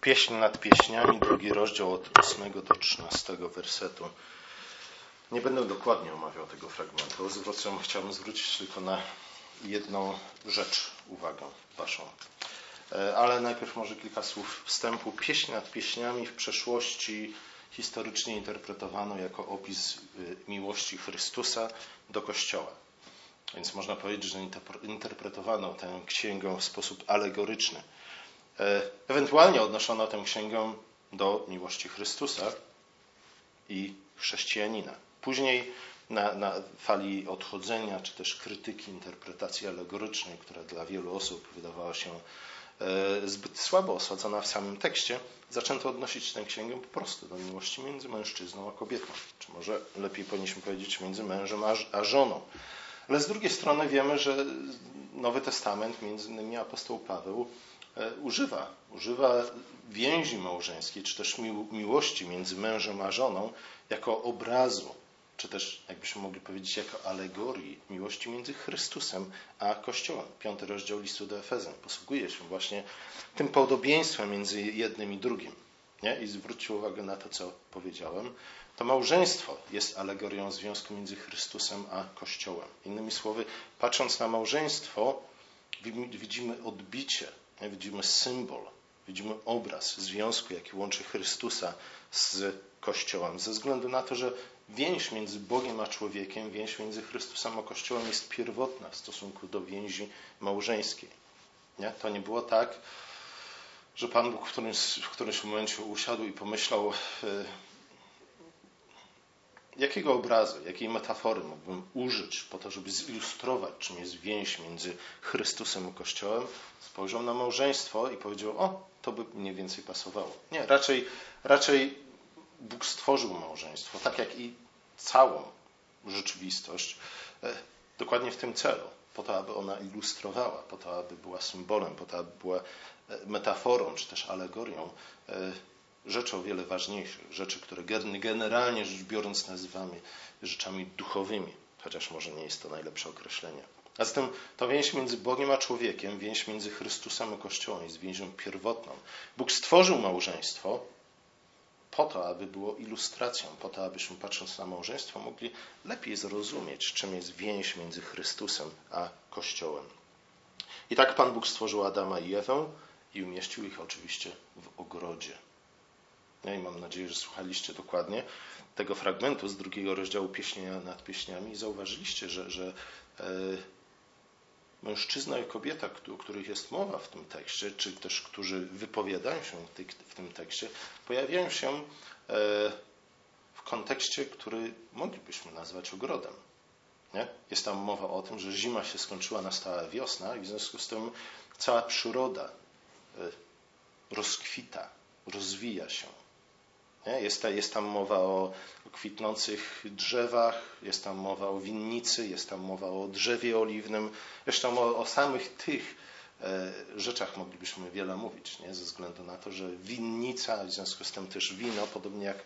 Pieśń nad pieśniami, drugi rozdział od 8 do 13 wersetu. Nie będę dokładnie omawiał tego fragmentu. Zwrócę, chciałbym zwrócić tylko na jedną rzecz uwagę Waszą. E, ale najpierw może kilka słów wstępu. Pieśń nad pieśniami w przeszłości historycznie interpretowano jako opis y, miłości Chrystusa do Kościoła. Więc można powiedzieć, że interpretowano tę księgę w sposób alegoryczny. E, ewentualnie odnoszono tę księgę do miłości Chrystusa i chrześcijanina. Później na, na, fali odchodzenia, czy też krytyki interpretacji alegorycznej, która dla wielu osób wydawała się e, zbyt słabo osadzona w samym tekście, zaczęto odnosić tę księgę po prostu do miłości między mężczyzną a kobietą. Czy może lepiej powinniśmy powiedzieć między mężem a, żoną. Ale z drugiej strony wiemy, że Nowy Testament, między innymi apostoł Paweł, używa. Używa więzi małżeńskiej, czy też miłości między mężem a żoną jako obrazu, czy też, jakbyśmy mogli powiedzieć, jako alegorii miłości między Chrystusem a Kościołem. Piąty rozdział listu do Efezjan posługuje się właśnie tym podobieństwem między jednym i drugim. Nie? I zwróćcie uwagę na to, co powiedziałem. To małżeństwo jest alegorią związku między Chrystusem a Kościołem. Innymi słowy, patrząc na małżeństwo, widzimy odbicie Widzimy symbol, widzimy obraz związku, jaki łączy Chrystusa z Kościołem. Ze względu na to, że więź między Bogiem a człowiekiem, więź między Chrystusem a Kościołem jest pierwotna w stosunku do więzi małżeńskiej. Nie? To nie było tak, że Pan Bóg w którymś, w którymś momencie usiadł i pomyślał, e, jakiego obrazu, jakiej metafory mógłbym użyć po to, żeby zilustrować, czym jest więź między Chrystusem i Kościołem, spojrzał na małżeństwo i powiedział, o, to by mniej więcej pasowało. Nie, raczej, raczej Bóg stworzył małżeństwo, tak jak i całą rzeczywistość, e, dokładnie w tym celu, po to, aby ona ilustrowała, po to, aby była symbolem, po to, aby była e, metaforą, czy też alegorią e, rzeczy o wiele ważniejszych, rzeczy, które generalnie rzecz biorąc nazywamy rzeczami duchowymi, chociaż może nie jest to najlepsze określenie. A zatem to więź między Bogiem a człowiekiem, więź między Chrystusem a Kościołem jest więzią pierwotną. Bóg stworzył małżeństwo po to, aby było ilustracją, po to, abyśmy patrząc na małżeństwo mogli lepiej zrozumieć, czym jest więź między Chrystusem a Kościołem. I tak Pan Bóg stworzył Adama i Ewę i umieścił ich oczywiście w ogrodzie. I mam nadzieję, że słuchaliście dokładnie tego fragmentu z drugiego rozdziału Pieśnia nad Pieśniami i zauważyliście, że, że e, mężczyzna i kobieta, o których jest mowa w tym tekście, czy też którzy wypowiadają się w tym tekście, pojawiają się e, w kontekście, który moglibyśmy nazwać ogrodem. Nie? Jest tam mowa o tym, że zima się skończyła, nastała wiosna i w związku z tym cała przyroda e, rozkwita, rozwija się. Nie? Jest, jest tam mowa o, kwitnących drzewach, jest tam mowa o winnicy, jest tam mowa o drzewie oliwnym. Zresztą o, o samych tych e, rzeczach moglibyśmy wiele mówić, nie? ze względu na to, że winnica, w związku z tym też wino, podobnie jak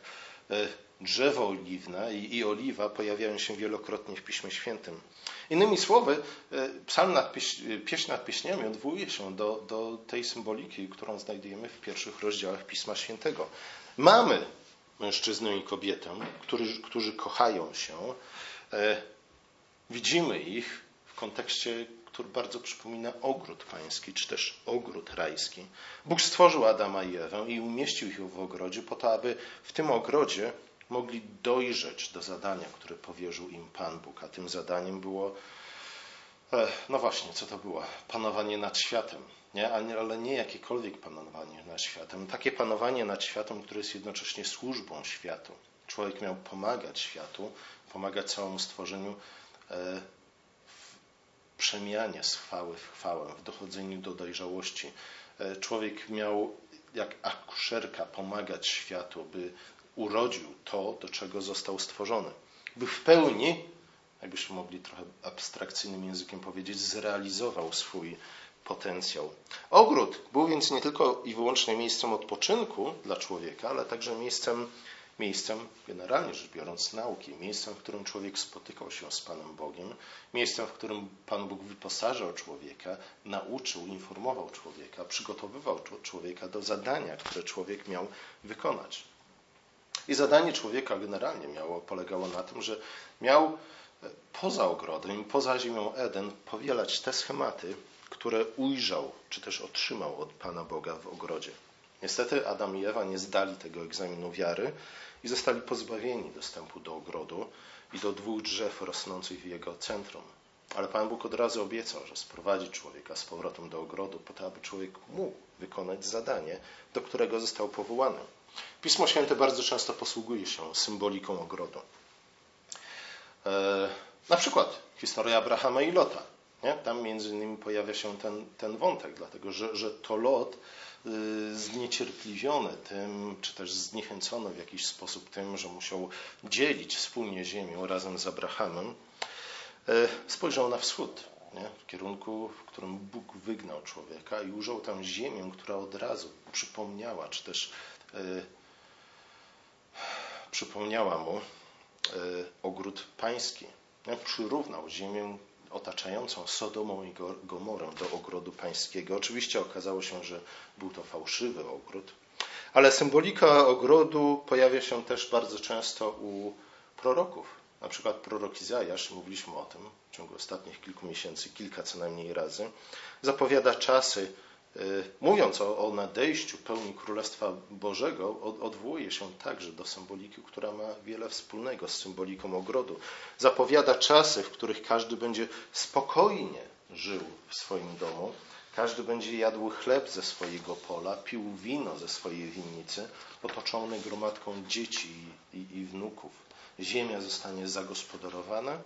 e, drzewo oliwne i, i oliwa pojawiają się wielokrotnie w Piśmie Świętym. Innymi słowy, e, psalm nad pieś, pieśń nad pieśniami odwołuje się do, do tej symboliki, którą znajdujemy w pierwszych rozdziałach Pisma Świętego. Mamy mężczyznę i kobietę, którzy, którzy kochają się. E, widzimy ich w kontekście, który bardzo przypomina ogród pański, czy też ogród rajski. Bóg stworzył Adama i Ewę i umieścił ich w ogrodzie po to, aby w tym ogrodzie mogli dojrzeć do zadania, które powierzył im Pan Bóg. A tym zadaniem było, e, no właśnie, co to było? Panowanie nad światem nie? ale nie jakiekolwiek panowanie nad światem. Takie panowanie nad światem, które jest jednocześnie służbą światu. Człowiek miał pomagać światu, pomagać całemu stworzeniu e, w przemianie z chwały w chwałę, w dochodzeniu do dojrzałości. E, człowiek miał jak akuszerka pomagać światu, by urodził to, do czego został stworzony. By w pełni, jakbyśmy mogli trochę abstrakcyjnym językiem powiedzieć, zrealizował swój potencjał. Ogród był więc nie tylko i wyłącznie miejscem odpoczynku dla człowieka, ale także miejscem miejscem, generalnie rzecz biorąc, nauki, miejscem, w którym człowiek spotykał się z Panem Bogiem, miejscem, w którym Pan Bóg wyposażał człowieka, nauczył, informował człowieka, przygotowywał człowieka do zadania, które człowiek miał wykonać. I zadanie człowieka generalnie miało, polegało na tym, że miał e, poza ogrodem, poza ziemią Eden powielać te schematy, które ujrzał, czy też otrzymał od Pana Boga w ogrodzie. Niestety Adam i Ewa nie zdali tego egzaminu wiary i zostali pozbawieni dostępu do ogrodu i do dwóch drzew rosnących w jego centrum. Ale Pan Bóg od razu obiecał, że sprowadzi człowieka z powrotem do ogrodu, po to, aby człowiek mógł wykonać zadanie, do którego został powołany. Pismo Święte bardzo często posługuje się symboliką ogrodu. E, na przykład historia Abrahama i Lota. Nie? Tam między innymi pojawia się ten, ten wątek, dlatego że, że to Lot y, zniecierpliwiony tym, czy też zniechęcony w jakiś sposób tym, że musiał dzielić wspólnie ziemię razem z Abrahamem, y, spojrzał na wschód, nie? w kierunku, w którym Bóg wygnał człowieka i użył tam ziemię, która od razu przypomniała, czy też y, przypomniała mu ogród pański. Przyrównał ziemię otaczającą Sodomą i Gomorę do ogrodu pańskiego. Oczywiście okazało się, że był to fałszywy ogród, ale symbolika ogrodu pojawia się też bardzo często u proroków. Na przykład prorok Izajasz, mówiliśmy o tym w ciągu ostatnich kilku miesięcy, kilka co najmniej razy, zapowiada czasy, mówiąc o, o nadejściu pełni Królestwa Bożego, odwołuje się także do symboliki, która ma wiele wspólnego z symboliką ogrodu. Zapowiada czasy, w których każdy będzie spokojnie żył w swoim domu, każdy będzie jadł chleb ze swojego pola, pił wino ze swojej winnicy, otoczony gromadką dzieci i, i, i wnuków. Ziemia zostanie zagospodarowana,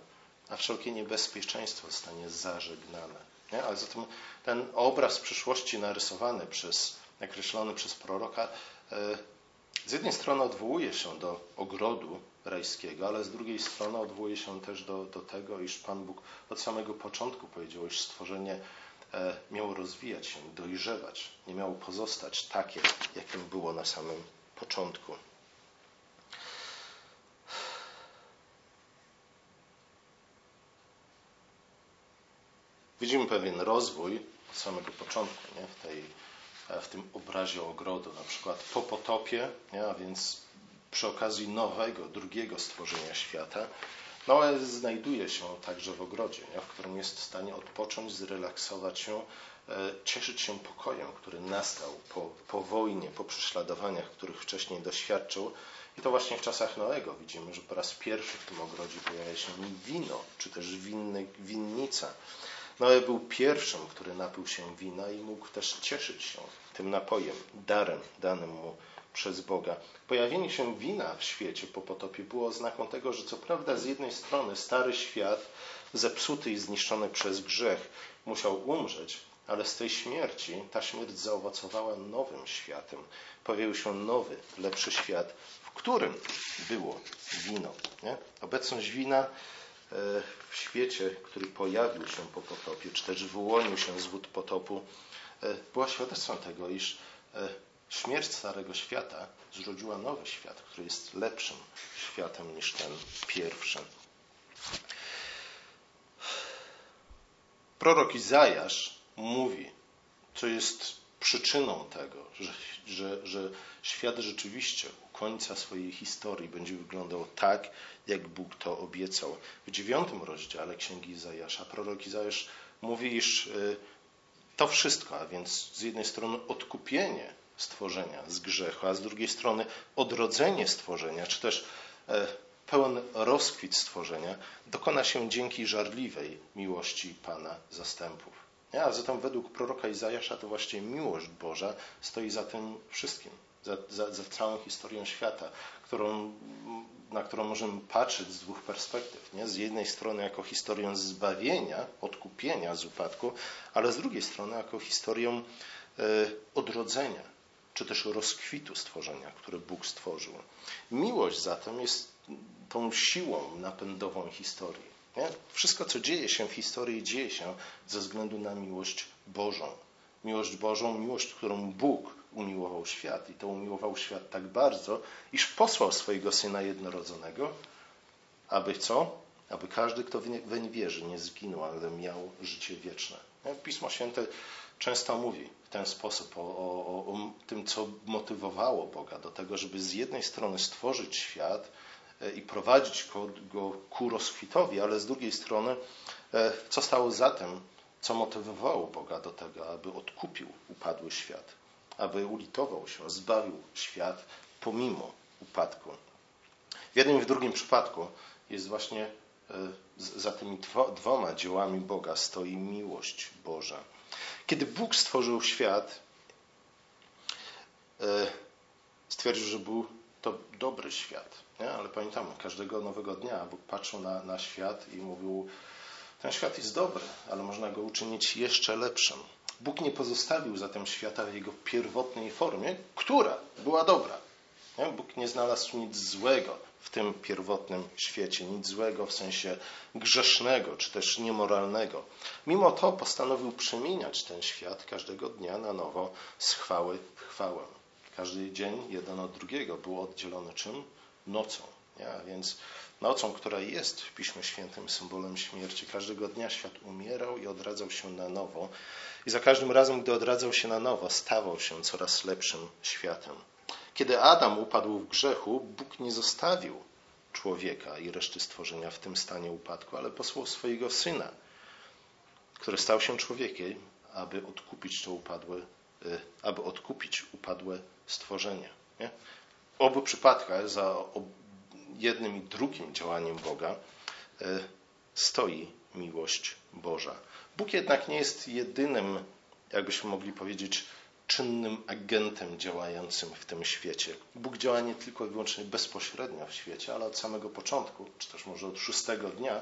a wszelkie niebezpieczeństwo zostanie zażegnane. Nie? Zatem ten obraz przyszłości narysowany przez, nakreślony przez proroka, e, z jednej strony odwołuje się do ogrodu rajskiego, ale z drugiej strony odwołuje się też do, do tego, iż Pan Bóg od samego początku powiedział, iż stworzenie e, miało rozwijać się, dojrzewać, nie miało pozostać takie, jakim było na samym początku. Widzimy pewien rozwój od samego początku nie? W, tej, w tym obrazie ogrodu, na przykład po potopie, nie? a więc przy okazji nowego, drugiego stworzenia świata, Noe znajduje się także w ogrodzie, nie? w którym jest w stanie odpocząć, zrelaksować się, e, cieszyć się pokojem, który nastał po, po wojnie, po prześladowaniach, których wcześniej doświadczył. I to właśnie w czasach Noego widzimy, że po raz pierwszy w tym ogrodzie pojawia się wino, czy też winny, winnica. Noe był pierwszym, który napił się wina i mógł też cieszyć się tym napojem, darem danym mu przez Boga. Pojawienie się wina w świecie po potopie było oznaką tego, że co prawda z jednej strony stary świat, zepsuty i zniszczony przez grzech, musiał umrzeć, ale z tej śmierci ta śmierć zaowocowała nowym światem. Pojawił się nowy, lepszy świat, w którym było wino. Nie? Obecność wina w świecie, który pojawił się po potopie, czy też wyłonił się z wód potopu, e, była świadectwem tego, iż e, śmierć Starego Świata zrodziła nowy świat, który jest lepszym światem niż ten pierwszy. Prorok Izajasz mówi, co jest przyczyną tego, że, że, że świat rzeczywiście końca swojej historii będzie wyglądał tak, jak Bóg to obiecał. W dziewiątym rozdziale Księgi Izajasza prorok Izajasz mówi, iż y, to wszystko, a więc z jednej strony odkupienie stworzenia z grzechu, a z drugiej strony odrodzenie stworzenia, czy też e, pełen rozkwit stworzenia, dokona się dzięki żarliwej miłości Pana zastępów. A zatem według proroka Izajasza to właśnie miłość Boża stoi za tym wszystkim, za, za, za całą historią świata, którą, na którą możemy patrzeć z dwóch perspektyw. Nie? Z jednej strony jako historię zbawienia, odkupienia z upadku, ale z drugiej strony jako historię e, odrodzenia, czy też rozkwitu stworzenia, które Bóg stworzył. Miłość zatem jest tą siłą napędową historii. Nie? Wszystko, co dzieje się w historii, dzieje się ze względu na miłość Bożą. Miłość Bożą, miłość, którą Bóg umiłował świat i to umiłował świat tak bardzo, iż posłał swojego Syna jednorodzonego, aby co? Aby każdy, kto weń wierzy, nie zginął, ale miał życie wieczne. Pismo Święte często mówi w ten sposób o, o, o tym, co motywowało Boga do tego, żeby z jednej strony stworzyć świat e, i prowadzić go, ku rozkwitowi, ale z drugiej strony, e, co stało za tym, co motywowało Boga do tego, aby odkupił upadły świat, aby ulitował się, zbawił świat pomimo upadku. W jednym i w drugim przypadku jest właśnie e, za tymi dwoma dziełami Boga stoi miłość Boża. Kiedy Bóg stworzył świat, e, stwierdził, że był to dobry świat. Nie? Ale pamiętamy, każdego nowego dnia Bóg patrzył na, na świat i mówił, ten świat jest dobry, ale można go uczynić jeszcze lepszym. Bóg nie pozostawił zatem świata w jego pierwotnej formie, która była dobra. Bóg nie znalazł nic złego w tym pierwotnym świecie, nic złego w sensie grzesznego czy też niemoralnego. Mimo to postanowił przemieniać ten świat każdego dnia na nowo z chwały w chwałę. Każdy dzień jeden od drugiego był oddzielony czym? Nocą. A więc nocą, która jest w Piśmie Świętym symbolem śmierci. Każdego dnia świat umierał i odradzał się na nowo. I za każdym razem, gdy odradzał się na nowo, stawał się coraz lepszym światem. Kiedy Adam upadł w grzechu, Bóg nie zostawił człowieka i reszty stworzenia w tym stanie upadku, ale posłał swojego syna, który stał się człowiekiem, aby odkupić to upadłe, y, aby odkupić upadłe stworzenie. Nie? W obu przypadkach za jednym i drugim działaniem Boga y, stoi miłość Boża. Bóg jednak nie jest jedynym, jakbyśmy mogli powiedzieć, czynnym agentem działającym w tym świecie. Bóg działa nie tylko i wyłącznie bezpośrednio w świecie, ale od samego początku, czy też może od szóstego dnia,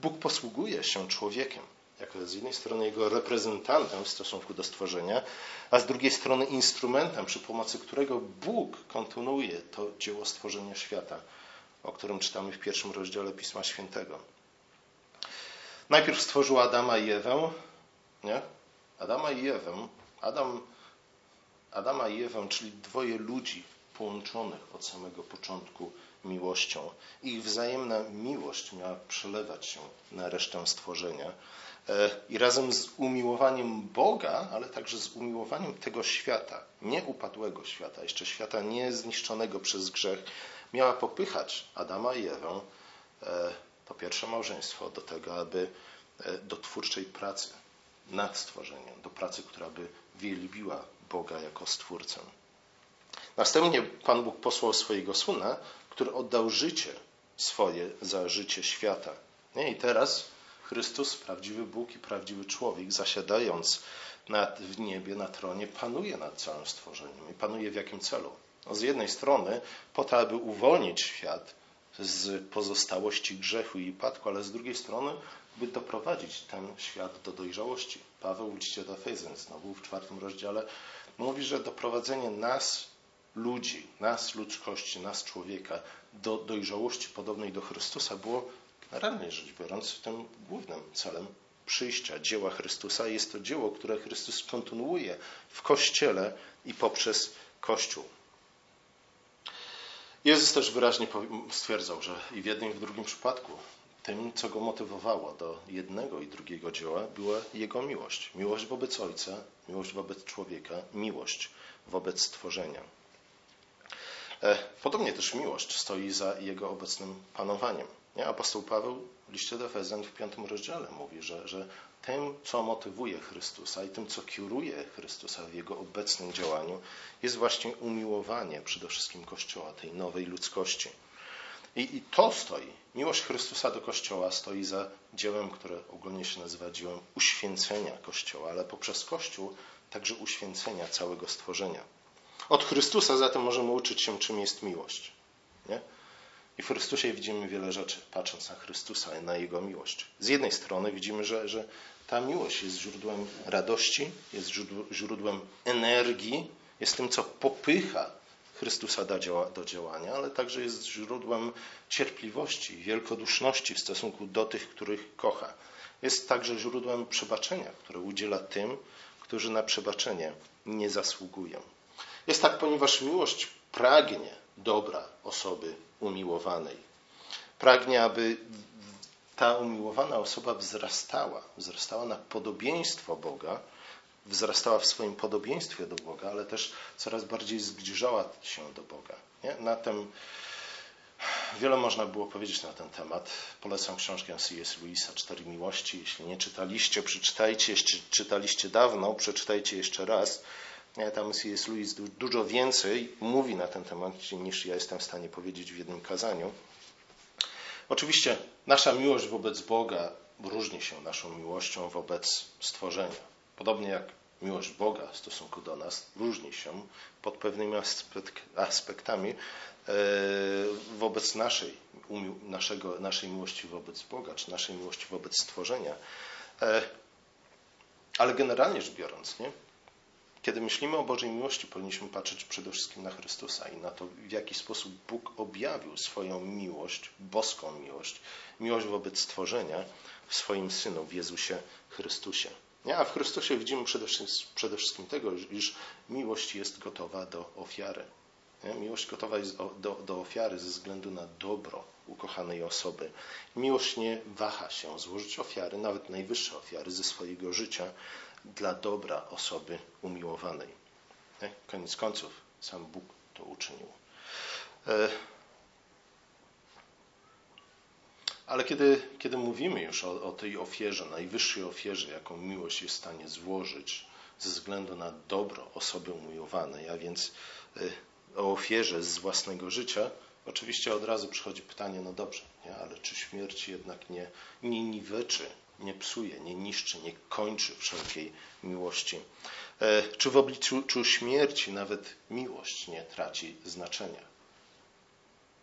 Bóg posługuje się człowiekiem. Jako z jednej strony jego reprezentantem w stosunku do stworzenia, a z drugiej strony instrumentem, przy pomocy którego Bóg kontynuuje to dzieło stworzenia świata, o którym czytamy w pierwszym rozdziale Pisma Świętego. Najpierw stworzył Adama i Ewę, nie? Adama i Ewę. Adam Adama i Ewę, czyli dwoje ludzi połączonych od samego początku miłością. Ich wzajemna miłość miała przelewać się na resztę stworzenia. E, I razem z umiłowaniem Boga, ale także z umiłowaniem tego świata, nie upadłego świata, jeszcze świata niezniszczonego przez grzech, miała popychać Adama i Ewę, to pierwsze małżeństwo, do tego, aby e, do twórczej pracy nad stworzeniem, do pracy, która by wielbiła Boga jako Stwórcę. Następnie Pan Bóg posłał swojego Syna, który oddał życie swoje za życie świata. I teraz Chrystus, prawdziwy Bóg i prawdziwy człowiek, zasiadając nad, w niebie, na tronie, panuje nad całym stworzeniem. I panuje w jakim celu? No z jednej strony po to, aby uwolnić świat z pozostałości grzechu i upadku, ale z drugiej strony, by doprowadzić ten świat do dojrzałości. Paweł w liście do Efezjan, znowu w czwartym rozdziale, mówi, że doprowadzenie nas, ludzi, nas, ludzkości, nas, człowieka, do dojrzałości podobnej do Chrystusa było generalnie rzecz biorąc tym głównym celem przyjścia dzieła Chrystusa. Jest to dzieło, które Chrystus kontynuuje w Kościele i poprzez Kościół. Jezus też wyraźnie stwierdzał, że i w jednym i w drugim przypadku tym, co go motywowało do jednego i drugiego dzieła, była jego miłość. Miłość wobec Ojca, miłość wobec człowieka, miłość wobec stworzenia. E, podobnie też miłość stoi za jego obecnym panowaniem. Nie? Apostoł Paweł w liście do Efezjan w piątym rozdziale mówi, że, że tym, co motywuje Chrystusa i tym, co kieruje Chrystusa w jego obecnym działaniu, jest właśnie umiłowanie przede wszystkim Kościoła, tej nowej ludzkości. I, I, to stoi, miłość Chrystusa do Kościoła stoi za dziełem, które ogólnie się nazywa dziełem uświęcenia Kościoła, ale poprzez Kościół także uświęcenia całego stworzenia. Od Chrystusa zatem możemy uczyć się, czym jest miłość. Nie? I w Chrystusie widzimy wiele rzeczy, patrząc na Chrystusa i na Jego miłość. Z jednej strony widzimy, że, że ta miłość jest źródłem radości, jest źródłem energii, jest tym, co popycha Chrystusa do działania, ale także jest źródłem cierpliwości, wielkoduszności w stosunku do tych, których kocha. Jest także źródłem przebaczenia, które udziela tym, którzy na przebaczenie nie zasługują. Jest tak, ponieważ miłość pragnie dobra osoby umiłowanej. Pragnie, aby ta umiłowana osoba wzrastała, wzrastała na podobieństwo Boga, wzrastała w swoim podobieństwie do Boga, ale też coraz bardziej zbliżała się do Boga. Nie? Na tym wiele można było powiedzieć na ten temat. Polecam książkę C.S. Lewisa Cztery Miłości. Jeśli nie czytaliście, przeczytajcie. Jeśli czytaliście dawno, przeczytajcie jeszcze raz. Tam C.S. Lewis dużo więcej mówi na ten temat niż ja jestem w stanie powiedzieć w jednym kazaniu. Oczywiście nasza miłość wobec Boga różni się naszą miłością wobec stworzenia. Podobnie jak miłość Boga w stosunku do nas różni się pod pewnymi aspektami e, wobec naszej, naszego, naszej miłości wobec Boga, czy naszej miłości wobec stworzenia. E, ale generalnie rzecz biorąc, nie? Kiedy myślimy o Bożej miłości, powinniśmy patrzeć przede wszystkim na Chrystusa i na to, w jaki sposób Bóg objawił swoją miłość, boską miłość, miłość wobec stworzenia w swoim Synu, w Jezusie Chrystusie. A w Chrystusie widzimy przede wszystkim, przede wszystkim tego, iż miłość jest gotowa do ofiary. Miłość gotowa jest do, do ofiary ze względu na dobro ukochanej osoby. Miłość nie waha się złożyć ofiary, nawet najwyższe ofiary ze swojego życia, dla dobra osoby umiłowanej. Nie? Koniec końców, sam Bóg to uczynił. E, ale kiedy, kiedy mówimy już o, o tej ofierze, najwyższej ofierze, jaką miłość jest w stanie złożyć ze względu na dobro osoby umiłowanej, a więc e, o ofierze z własnego życia, oczywiście od razu przychodzi pytanie, no dobrze, nie? ale czy śmierć jednak nie, nie niweczy nie psuje, nie niszczy, nie kończy wszelkiej miłości. E, czy w obliczu śmierci nawet miłość nie traci znaczenia?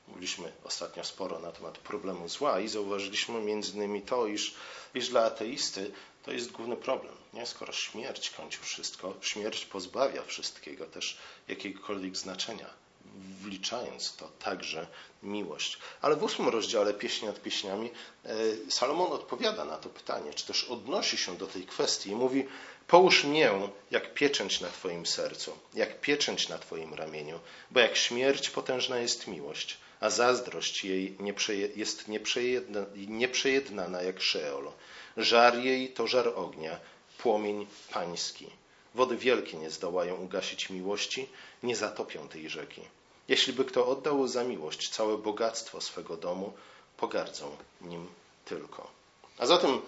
Mówiliśmy ostatnio sporo na temat problemu zła i zauważyliśmy między innymi to, iż, iż dla ateisty to jest główny problem. Nie? Skoro śmierć kończy wszystko, śmierć pozbawia wszystkiego też jakiegokolwiek znaczenia wliczając to także miłość. Ale w ósmym rozdziale Pieśni nad Pieśniami e, Salomon odpowiada na to pytanie, czy też odnosi się do tej kwestii i mówi Połóż mię jak pieczęć na Twoim sercu, jak pieczęć na Twoim ramieniu, bo jak śmierć potężna jest miłość, a zazdrość jej jest nieprzejednana jak Szeol. Żar jej to żar ognia, płomień pański. Wody wielkie nie zdołają ugasić miłości, nie zatopią tej rzeki. Jeśli by kto oddał za miłość całe bogactwo swego domu, pogardzą nim tylko. A zatem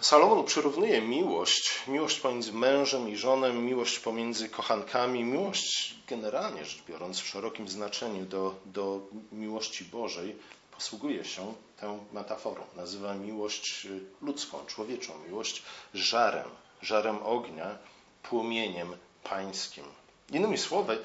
Salomon przyrównuje miłość, miłość pomiędzy mężem i żoną, miłość pomiędzy kochankami, miłość generalnie rzecz biorąc w szerokim znaczeniu do, do miłości Bożej, posługuje się tą metaforą. Nazywa miłość ludzką, człowieczą, miłość żarem, żarem ognia, płomieniem pańskim. Innymi słowy,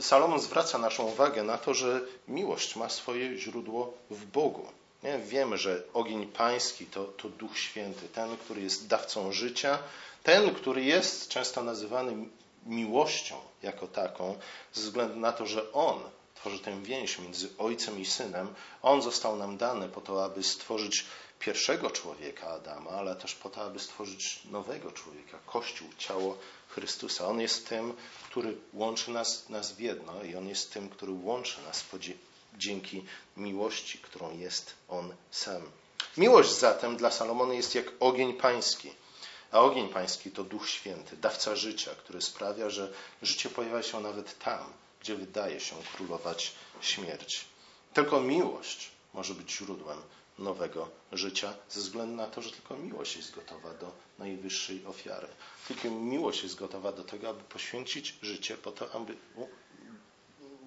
Salomon zwraca naszą uwagę na to, że miłość ma swoje źródło w Bogu. Nie? Wiemy, że ogień pański to, to Duch Święty, ten, który jest dawcą życia, ten, który jest często nazywany miłością jako taką, ze względu na to, że On tworzy tę więź między Ojcem i Synem. On został nam dany po to, aby stworzyć pierwszego człowieka Adama, ale też po to, aby stworzyć nowego człowieka, Kościół, ciało Chrystusa. On jest tym, który łączy nas, nas w jedno i On jest tym, który łączy nas dzięki miłości, którą jest On sam. Miłość zatem dla Salomona jest jak ogień pański. A ogień pański to Duch Święty, dawca życia, który sprawia, że życie pojawia się nawet tam, gdzie wydaje się królować śmierć. Tylko miłość może być źródłem nowego życia, ze względu na to, że tylko miłość jest gotowa do najwyższej ofiary. Tylko miłość jest gotowa do tego, aby poświęcić życie po to, aby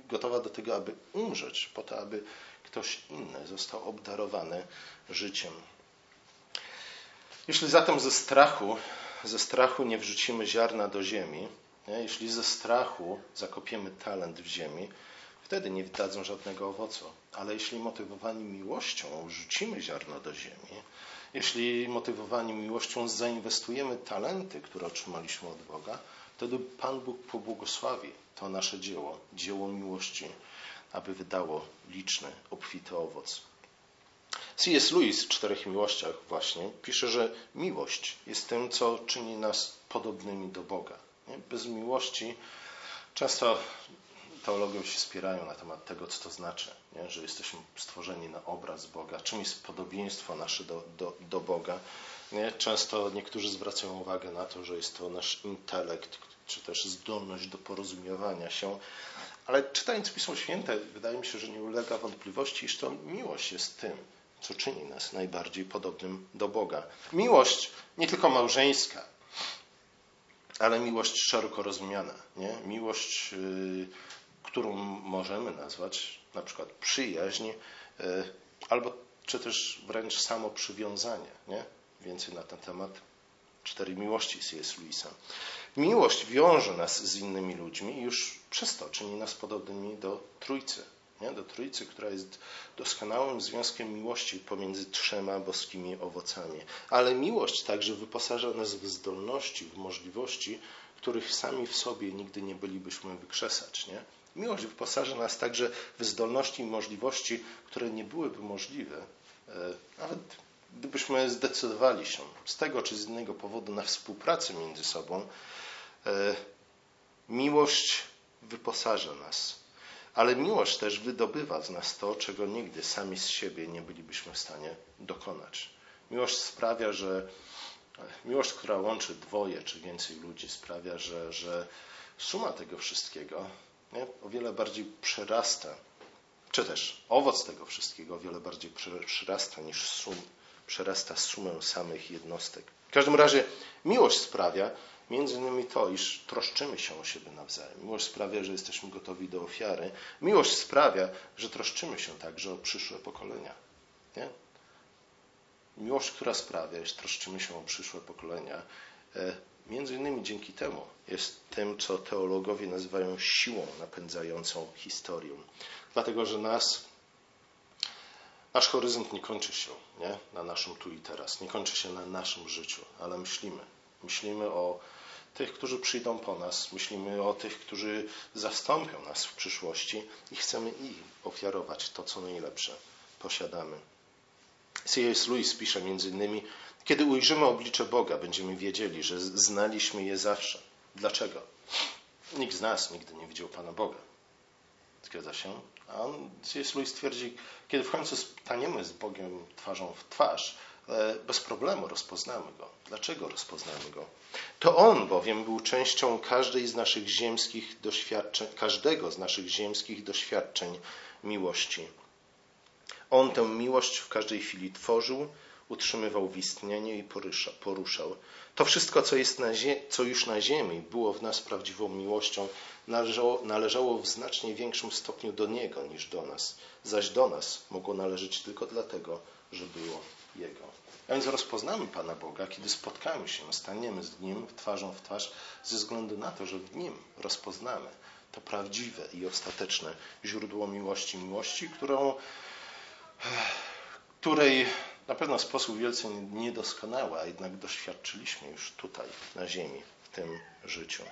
gotowa do tego, aby umrzeć, po to, aby ktoś inny został obdarowany życiem. Jeśli zatem ze strachu, ze strachu nie wrzucimy ziarna do ziemi, nie? jeśli ze strachu zakopiemy talent w ziemi, wtedy nie wydadzą żadnego owocu. Ale jeśli motywowani miłością rzucimy ziarno do ziemi, jeśli motywowani miłością zainwestujemy talenty, które otrzymaliśmy od Boga, wtedy Pan Bóg pobłogosławi to nasze dzieło, dzieło miłości, aby wydało liczny, obfity owoc. C.S. Lewis w Czterech Miłościach właśnie pisze, że miłość jest tym, co czyni nas podobnymi do Boga. Bez miłości Często teologią się spierają na temat tego, co to znaczy, nie? że jesteśmy stworzeni na obraz Boga, czym jest podobieństwo nasze do, do, do Boga. Nie? Często niektórzy zwracają uwagę na to, że jest to nasz intelekt, czy też zdolność do porozumiewania się. Ale czytając Pismo Święte, wydaje mi się, że nie ulega wątpliwości, iż to miłość jest tym, co czyni nas najbardziej podobnym do Boga. Miłość nie tylko małżeńska, ale miłość szeroko rozumiana. Nie? Miłość, yy, którą możemy nazwać na przykład przyjaźń, yy, albo czy też wręcz samo przywiązanie. Nie? Więcej na ten temat cztery miłości C.S. Lewisa. Miłość wiąże nas z innymi ludźmi i już przez to czyni nas podobnymi do Trójcy. Nie? Do Trójcy, która jest doskonałym związkiem miłości pomiędzy trzema boskimi owocami. Ale miłość także wyposaża nas w zdolności, w możliwości, których sami w sobie nigdy nie bylibyśmy wykrzesać. Nie? Miłość wyposaża nas także w zdolności i możliwości, które nie byłyby możliwe, e, nawet gdybyśmy zdecydowali się z tego czy z innego powodu na współpracę między sobą, e, miłość wyposaża nas. Ale miłość też wydobywa z nas to, czego nigdy sami z siebie nie bylibyśmy w stanie dokonać. Miłość sprawia, że miłość, która łączy dwoje czy więcej ludzi, sprawia, że, że suma tego wszystkiego nie, o wiele bardziej przerasta, czy też owoc tego wszystkiego o wiele bardziej przerasta niż sum, przerasta sumę samych jednostek. W każdym razie miłość sprawia między innymi to, iż troszczymy się o siebie nawzajem. Miłość sprawia, że jesteśmy gotowi do ofiary. Miłość sprawia, że troszczymy się także o przyszłe pokolenia. Nie? Miłość, która sprawia, że troszczymy się o przyszłe pokolenia, e, między innymi dzięki temu jest tym, co teologowie nazywają siłą napędzającą historię. Dlatego, że nas Nasz horyzont nie kończy się nie? na naszym tu i teraz, nie kończy się na naszym życiu, ale myślimy. Myślimy o tych, którzy przyjdą po nas, myślimy o tych, którzy zastąpią nas w przyszłości i chcemy ich ofiarować to, co najlepsze posiadamy. C.S. Lewis pisze między innymi, kiedy ujrzymy oblicze Boga, będziemy wiedzieli, że znaliśmy je zawsze. Dlaczego? Nikt z nas nigdy nie widział Pana Boga. Zgadza się? A on, C.S. Lewis kiedy w końcu staniemy z Bogiem twarzą w twarz, e, bez problemu rozpoznamy Go. Dlaczego rozpoznamy Go? To On bowiem był częścią każdej z naszych ziemskich doświadczeń, każdego z naszych ziemskich doświadczeń miłości. On tę miłość w każdej chwili tworzył, utrzymywał w istnieniu i poruszał. To wszystko, co, jest na co już na ziemi, było w nas prawdziwą miłością, należało, należało w znacznie większym stopniu do Niego niż do nas, zaś do nas mogło należeć tylko dlatego, że było Jego. A więc rozpoznamy Pana Boga, kiedy spotkamy się, staniemy z Nim twarzą w twarz, ze względu na to, że w Nim rozpoznamy to prawdziwe i ostateczne źródło miłości, miłości, którą, której na pewno w sposób wielce niedoskonały, a jednak doświadczyliśmy już tutaj, na ziemi, w tym życiu.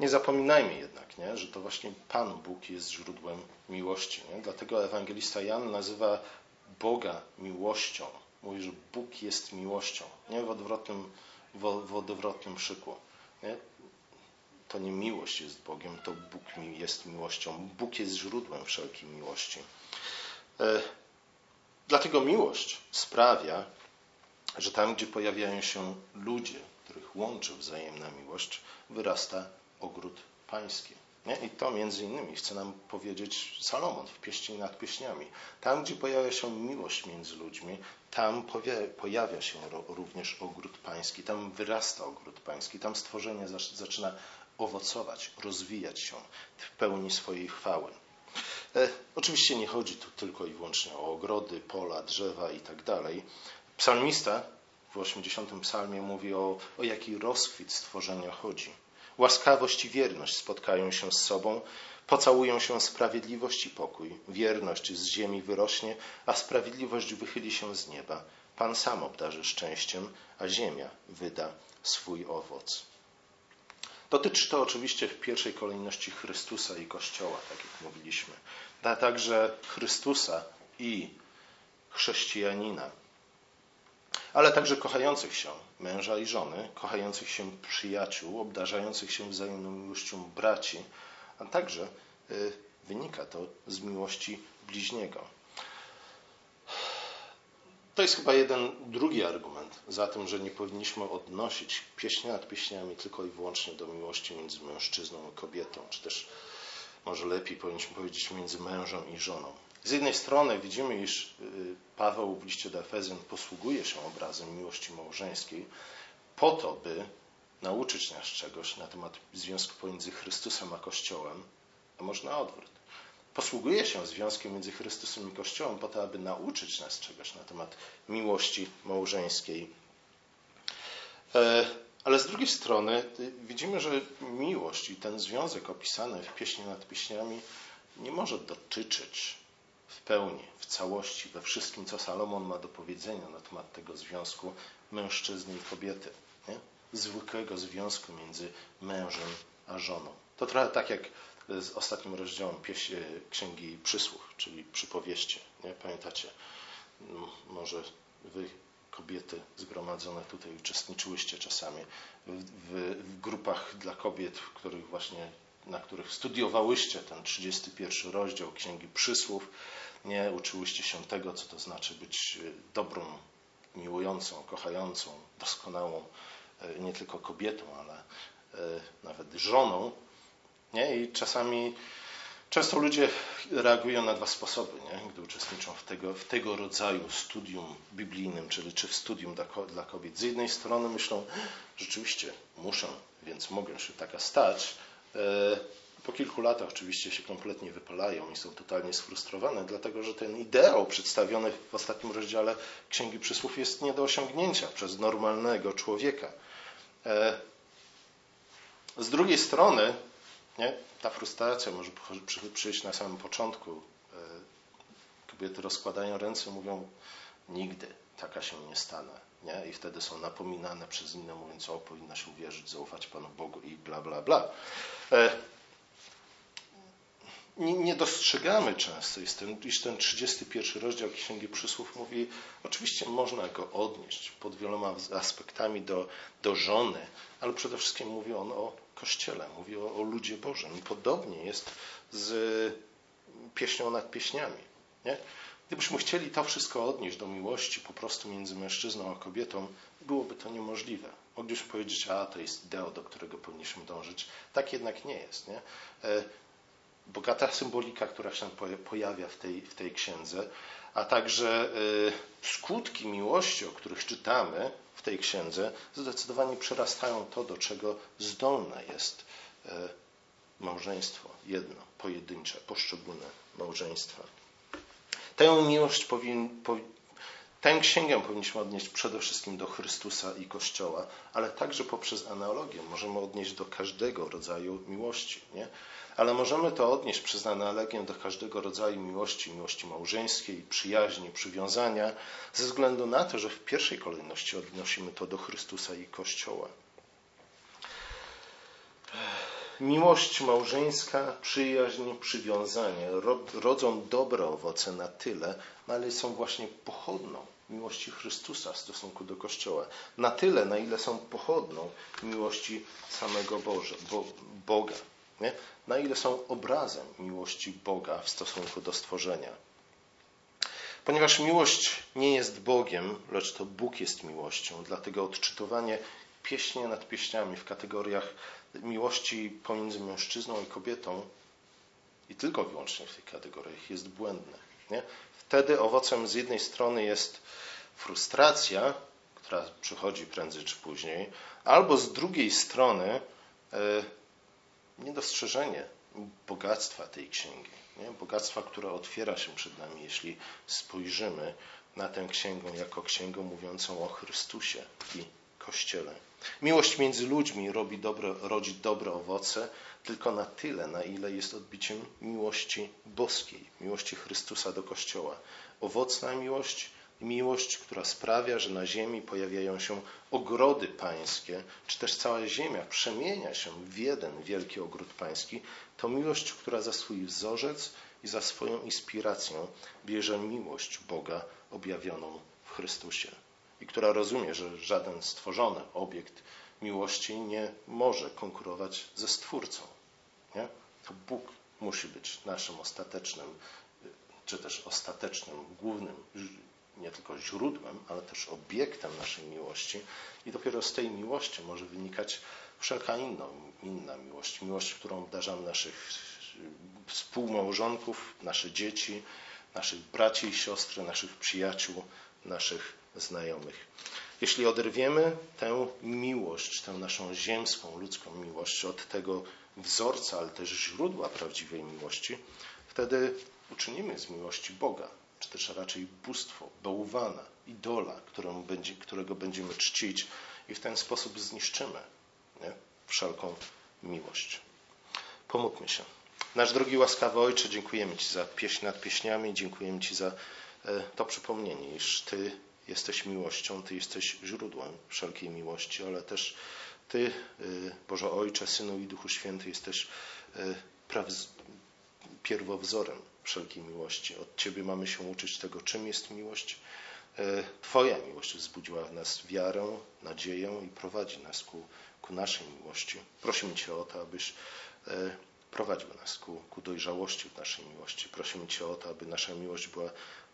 Nie zapominajmy jednak, nie, że to właśnie Pan Bóg jest źródłem miłości. Nie? Dlatego ewangelista Jan nazywa Boga miłością. Mówi, że Bóg jest miłością. Nie w odwrotnym, w, w odwrotnym szyku. Nie? To nie miłość jest Bogiem, to Bóg jest miłością. Bóg jest źródłem wszelkiej miłości. Dlatego miłość sprawia, że tam, gdzie pojawiają się ludzie, których łączy wzajemna miłość, wyrasta ogród pański. Nie? I to między innymi chce nam powiedzieć Salomon w pieśni nad pieśniami. Tam, gdzie pojawia się miłość między ludźmi, tam pojawia się również ogród pański, tam wyrasta ogród pański, tam stworzenie zaczyna owocować, rozwijać się w pełni swojej chwały. E, oczywiście nie chodzi tu tylko i wyłącznie o ogrody, pola, drzewa i tak. Psalmista w 80 psalmie mówi o, o jaki rozkwit stworzenia chodzi. Łaskawość i wierność spotkają się z sobą, pocałują się sprawiedliwość i pokój. Wierność z ziemi wyrośnie, a sprawiedliwość wychyli się z nieba. Pan sam obdarzy szczęściem, a ziemia wyda swój owoc. Dotyczy to oczywiście w pierwszej kolejności Chrystusa i Kościoła, tak jak mówiliśmy. A także Chrystusa i chrześcijanina. ale także kochających się męża i żony, kochających się przyjaciół, obdarzających się wzajemną miłością braci, a także y, wynika to z miłości bliźniego. To jest chyba jeden drugi argument za tym, że nie powinniśmy odnosić pieśni nad pieśniami tylko i wyłącznie do miłości między mężczyzną a kobietą, czy też może lepiej powinniśmy powiedzieć między mężem i żoną. Z jednej strony widzimy, iż y, Paweł w liście do Efezjan posługuje się obrazem miłości małżeńskiej po to, by nauczyć nas czegoś na temat związku pomiędzy Chrystusem a Kościołem, a może na odwrót. Posługuje się związkiem między Chrystusem i Kościołem po to, aby nauczyć nas czegoś na temat miłości małżeńskiej. E, ale z drugiej strony widzimy, że miłość i ten związek opisany w pieśni nad pieśniami nie może dotyczyć w pełni, w całości, we wszystkim, co Salomon ma do powiedzenia na temat tego związku mężczyzny i kobiety. Nie? Zwykłego związku między mężem a żoną. To trochę tak jak z ostatnim rozdziałem Księgi Przysłów, czyli przypowieści. Nie? Pamiętacie? Może wy, kobiety zgromadzone tutaj, uczestniczyłyście czasami w, w, w grupach dla kobiet, w których właśnie na których studiowałyście ten 31 rozdział Księgi Przysłów, nie uczyłyście się tego, co to znaczy być e, dobrą, miłującą, kochającą, doskonałą e, nie tylko kobietą, ale e, nawet żoną. Nie? I czasami, często ludzie reagują na dwa sposoby, nie? gdy uczestniczą w tego, w tego rodzaju studium biblijnym, czyli czy w studium dla, dla kobiet. Z jednej strony myślą, rzeczywiście muszę, więc mogę się taka stać, po kilku latach oczywiście się kompletnie wypalają i są totalnie sfrustrowane, dlatego że ten ideał przedstawiony w ostatnim rozdziale Księgi Przysłów jest nie do osiągnięcia przez normalnego człowieka. E, z drugiej strony, nie, ta frustracja może przyjść na samym początku. E, kobiety rozkładają ręce, mówią: Nigdy taka się nie stanę. Nie? I wtedy są napominane przez inne, mówiąc: O, powinnaś uwierzyć, zaufać Panu Bogu i bla, bla, bla. E, nie dostrzegamy często, iż ten 31 rozdział Księgi Przysłów mówi, oczywiście można go odnieść pod wieloma aspektami do, do żony, ale przede wszystkim mówi on o Kościele, mówi o, o ludzie Bożym. I podobnie jest z pieśnią nad pieśniami. Nie? Gdybyśmy chcieli to wszystko odnieść do miłości po prostu między mężczyzną a kobietą, byłoby to niemożliwe. Moglibyśmy powiedzieć, a to jest ideo, do którego powinniśmy dążyć. Tak jednak nie jest. Nie? Bogata symbolika, która się pojawia w tej, w tej księdze, a także y, skutki miłości, o których czytamy w tej księdze, zdecydowanie przerastają to, do czego zdolne jest y, małżeństwo jedno, pojedyncze, poszczególne małżeństwa. Tę miłość powin, po, tę księgę powinniśmy odnieść przede wszystkim do Chrystusa i Kościoła, ale także poprzez analogię możemy odnieść do każdego rodzaju miłości. Nie? ale możemy to odnieść przez analogię do każdego rodzaju miłości, miłości małżeńskiej, przyjaźni, przywiązania, ze względu na to, że w pierwszej kolejności odnosimy to do Chrystusa i Kościoła. Miłość małżeńska, przyjaźń, przywiązanie rodzą dobre owoce na tyle, ale są właśnie pochodną miłości Chrystusa w stosunku do Kościoła. Na tyle, na ile są pochodną miłości samego Boże, Bo, Boga. Nie? Na ile są obrazem miłości Boga w stosunku do stworzenia. Ponieważ miłość nie jest Bogiem, lecz to Bóg jest miłością, dlatego odczytowanie pieśni nad pieśniami w kategoriach miłości pomiędzy mężczyzną i kobietą i tylko wyłącznie w tych kategoriach jest błędne. Nie? Wtedy owocem z jednej strony jest frustracja, która przychodzi prędzej czy później, albo z drugiej strony e, niedostrzeżenie bogactwa tej księgi. Nie? Bogactwa, które otwiera się przed nami, jeśli spojrzymy na tę księgę jako księgę mówiącą o Chrystusie i Kościele. Miłość między ludźmi robi dobre, rodzi dobre owoce tylko na tyle, na ile jest odbiciem miłości boskiej, miłości Chrystusa do Kościoła. Owocna miłość miłość, która sprawia, że na ziemi pojawiają się ogrody pańskie, czy też cała ziemia przemienia się w jeden wielki ogród pański, to miłość, która za swój wzorzec i za swoją inspirację bierze miłość Boga objawioną w Chrystusie. I która rozumie, że żaden stworzony obiekt miłości nie może konkurować ze Stwórcą. Nie? To Bóg musi być naszym ostatecznym, czy też ostatecznym, głównym, nie tylko źródłem, ale też obiektem naszej miłości. I dopiero z tej miłości może wynikać wszelka inna, inna miłość. Miłość, którą obdarzamy naszych współmałżonków, nasze dzieci, naszych braci i siostry, naszych przyjaciół, naszych znajomych. Jeśli oderwiemy tę miłość, tę naszą ziemską, ludzką miłość od tego wzorca, ale też źródła prawdziwej miłości, wtedy uczynimy z miłości Boga, czy też raczej bóstwo, bałwana, idola, którego będziemy czcić i w ten sposób zniszczymy nie? wszelką miłość. Pomódlmy się. Nasz drogi łaskawy Ojcze, dziękujemy Ci za pieśń nad pieśniami, dziękujemy Ci za e, to przypomnienie, iż Ty jesteś miłością, Ty jesteś źródłem wszelkiej miłości, ale też Ty, e, Boże Ojcze, Synu i Duchu Święty, jesteś e, pierwowzorem wszelkiej miłości. Od Ciebie mamy się uczyć tego, czym jest miłość. Twoja miłość wzbudziła w nas wiarę, nadzieję i prowadzi nas ku, ku naszej miłości. Prosimy Cię o to, abyś prowadził nas ku, ku dojrzałości w naszej miłości. Prosimy Cię o to, aby nasza miłość była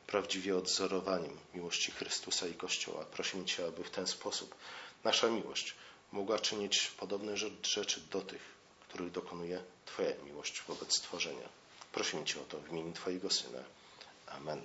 prawdziwie odzorowaniem miłości Chrystusa i Kościoła. Prosimy Cię, aby w ten sposób nasza miłość mogła czynić podobne rzeczy do tych, których dokonuje Twoja miłość wobec stworzenia. Prosimy Cię o to w imieniu Twojego Syna. Amen.